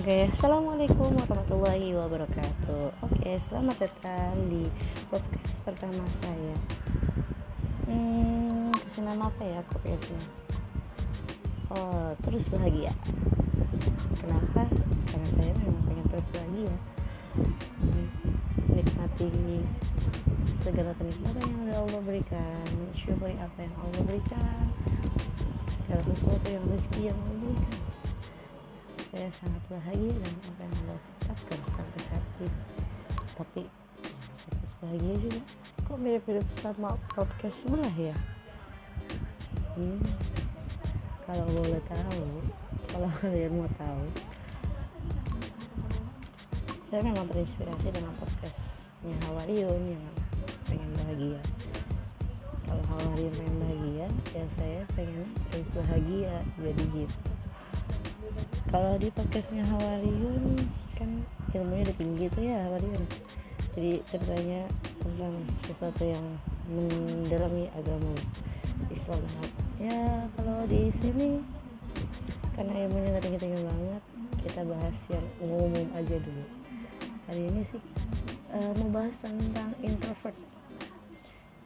Oke, assalamualaikum warahmatullahi wabarakatuh. Oke, selamat datang di podcast pertama saya. Hmm, kasih apa ya podcastnya? Oh, terus bahagia. Kenapa? Karena saya memang pengen terus bahagia. Hmm, Nikmati segala kenikmatan yang udah Allah berikan, mensyukuri apa yang Allah berikan, segala sesuatu yang rezeki yang Allah berikan saya sangat bahagia dan apa yang sampai ini. Tapi terus bahagia juga. Kok mirip-mirip sama podcast sebelah ya? Hmm. kalau boleh tahu kalau kalian mau tahu saya memang terinspirasi dengan podcastnya Hawariun yang pengen bahagia. Kalau Hawariun pengen bahagia ya saya pengen terus bahagia jadi gitu kalau di podcastnya Hawariun kan ilmunya udah tinggi tuh ya Hawariun jadi ceritanya tentang sesuatu yang mendalami agama Islam. Ya kalau di sini karena ilmunya nggak tinggi-tinggi banget kita bahas yang umum aja dulu. Hari ini sih uh, mau bahas tentang introvert.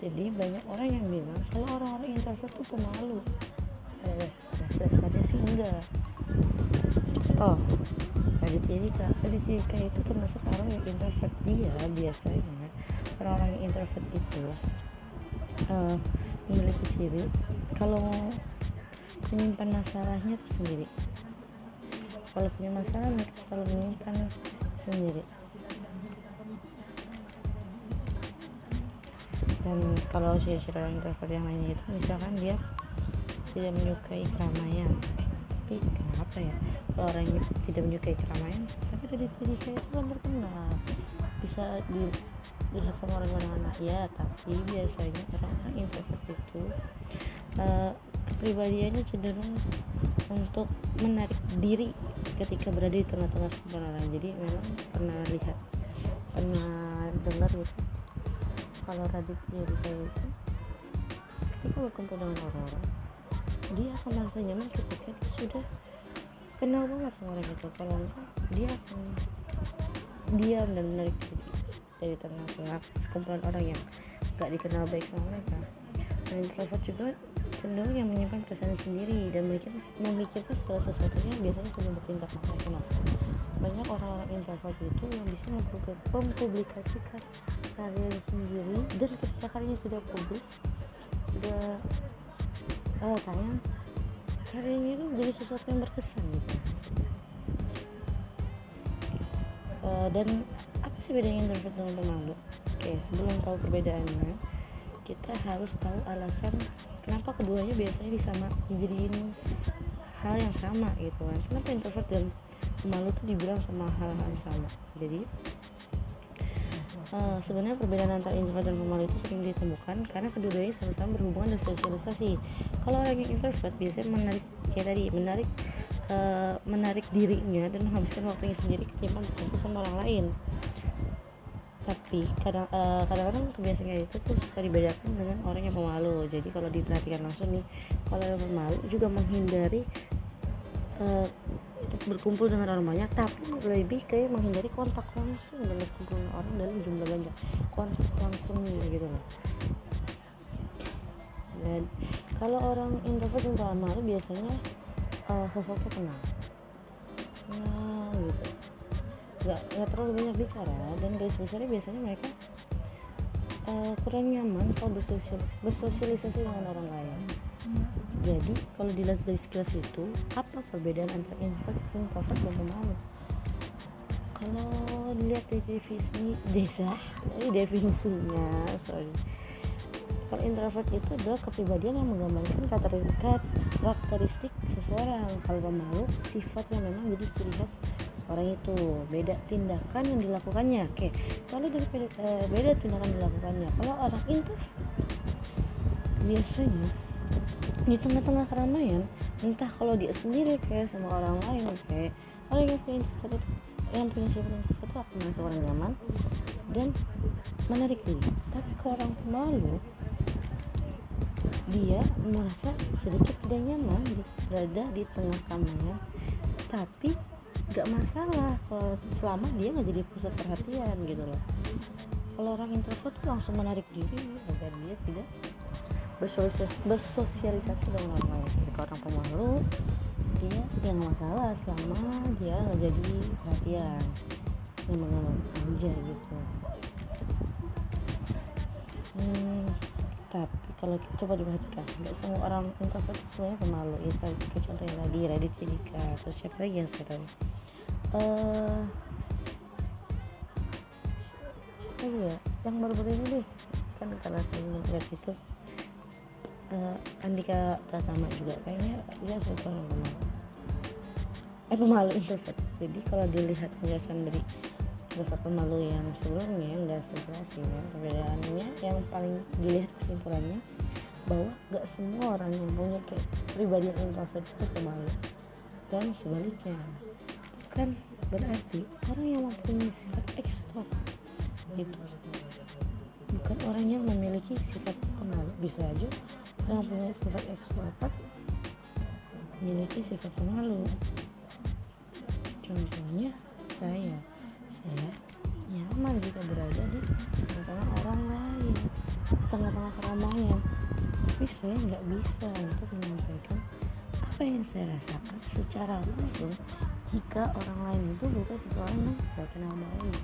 Jadi banyak orang yang bilang kalau orang-orang introvert tuh pemalu. Eh, dasarnya sih enggak oh Raditya Dika Raditya Dika itu termasuk orang yang introvert dia biasanya. Orang-orang yang introvert itu uh, memiliki ciri. Kalau menyimpan masalahnya itu sendiri. Kalau punya masalah mereka selalu menyimpan sendiri. Dan kalau si orang introvert yang lainnya itu misalkan dia tidak menyukai keramaian tapi kenapa ya? Kalau orang yang tidak menyukai keramaian tapi dari diri saya itu kan terkenal. Bisa dilihat sama orang mana-mana ya tapi biasanya orang-orang introvert itu uh, kepribadiannya cenderung untuk menarik diri ketika berada di tengah-tengah orang. Jadi memang pernah lihat pernah dengar gitu kalau Raditya Dika itu ketika berkumpul dengan orang-orang dia akan merasa nyaman ketika dia sudah kenal banget sama orang itu. Kalau enggak dia akan dan menarik diri dari tengah-tengah sekumpulan orang yang gak dikenal baik sama mereka. Dan introvert juga cenderung yang menyimpan kesan sendiri dan memikirkan, memikirkan segala sesuatunya biasanya sebelum bertindak makanya banyak orang-orang introvert itu yang bisa mempublikasikan karya sendiri dan ketika karyanya sudah publis sudah uh, tayang karyanya itu jadi sesuatu yang berkesan gitu. Uh, dan apa sih bedanya introvert dengan pemalu oke sebelum tahu perbedaannya kita harus tahu alasan kenapa keduanya biasanya disama dijadiin hal yang sama gitu kan. Kenapa introvert dan pemalu tuh dibilang sama hal-hal yang sama? Jadi uh, sebenarnya perbedaan antara introvert dan pemalu itu sering ditemukan karena kedua-duanya sama-sama berhubungan dengan sosialisasi kalau orang yang introvert biasanya menarik kayak tadi menarik uh, menarik dirinya dan menghabiskan waktunya sendiri ketimbang berkumpul sama orang lain. Tapi kadang uh, kadang-kadang kebiasaan itu tuh suka dibedakan dengan orang yang pemalu. Jadi kalau diperhatikan langsung nih kalau yang pemalu juga menghindari uh, berkumpul dengan orang banyak tapi lebih kayak menghindari kontak langsung dengan berkumpul dengan orang dalam jumlah banyak. Kontak langsungnya gitu loh dan kalau orang introvert yang pemalu biasanya uh, sesuatu kenal. Nah gitu. Nggak nggak terlalu banyak bicara dan guys besarnya biasanya mereka uh, kurang nyaman kalau bersosial, bersosialisasi dengan orang lain. Jadi kalau dilihat dari sekilas itu apa perbedaan antara introvert introvert dan pemalu? Kalau dilihat dari definisi desa dari definisinya sorry introvert itu adalah kepribadian yang menggambarkan karakteristik seseorang. Kalau pemalu sifat yang memang jadi ciri khas orang itu. Beda tindakan yang dilakukannya. Oke kalau dari beda, uh, beda tindakan dilakukannya. Kalau orang introvert biasanya di tengah-tengah keramaian entah kalau dia sendiri kayak sama orang lain kayak orang yang punya introvert yang punya sifat introvert itu akan merasa orang nyaman dan menarik diri. Tapi kalau orang pemalu dia merasa sedikit tidak nyaman berada di tengah keramaian tapi nggak masalah kalau selama dia nggak jadi pusat perhatian gitu loh. Kalau orang introvert tuh langsung menarik diri agar dia tidak bersosialisasi, dengan orang lain. Ketika orang pemalu dia ya nggak masalah selama dia nggak jadi perhatian. Yang mengenal aja gitu. Hmm, tapi kalau coba diperhatikan nggak semua orang introvert semuanya pemalu. Ya kayak contohnya tadi Radit Dika terus siapa lagi yang saya tahu? Uh, siapa ya? Yang baru-baru ini deh. Kan karena saya lihat itu. Uh, Andika Pratama juga. Kayaknya dia suka orang pemalu. Eh pemalu introvert. Jadi kalau dilihat penjelasan dari introvert pemalu yang sebelumnya enggak sejelas ya. Perbedaannya yang paling dilihat kesimpulannya bahwa gak semua orang yang punya kayak pribadi yang introvert itu pemalu dan sebaliknya bukan berarti orang yang mempunyai sifat ekstrovert itu bukan orang yang memiliki sifat pemalu bisa aja orang yang punya sifat ekstrovert memiliki sifat pemalu. Contohnya saya saya nyaman jika berada di tengah-tengah orang lain. Tengah-tengah keramaian. Tapi saya nggak bisa untuk menyampaikan apa yang saya rasakan secara langsung jika orang lain itu bukan seseorang yang saya kenal baik.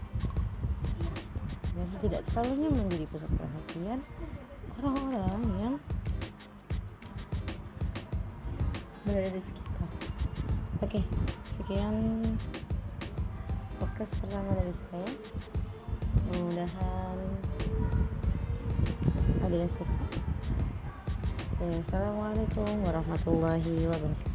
Jadi tidak selalunya menjadi pusat perhatian orang-orang yang berada di sekitar. Oke sekian podcast pertama dari saya. Mudah-mudahan ada yang suka. Assalamualaikum warahmatullahi wabarakatuh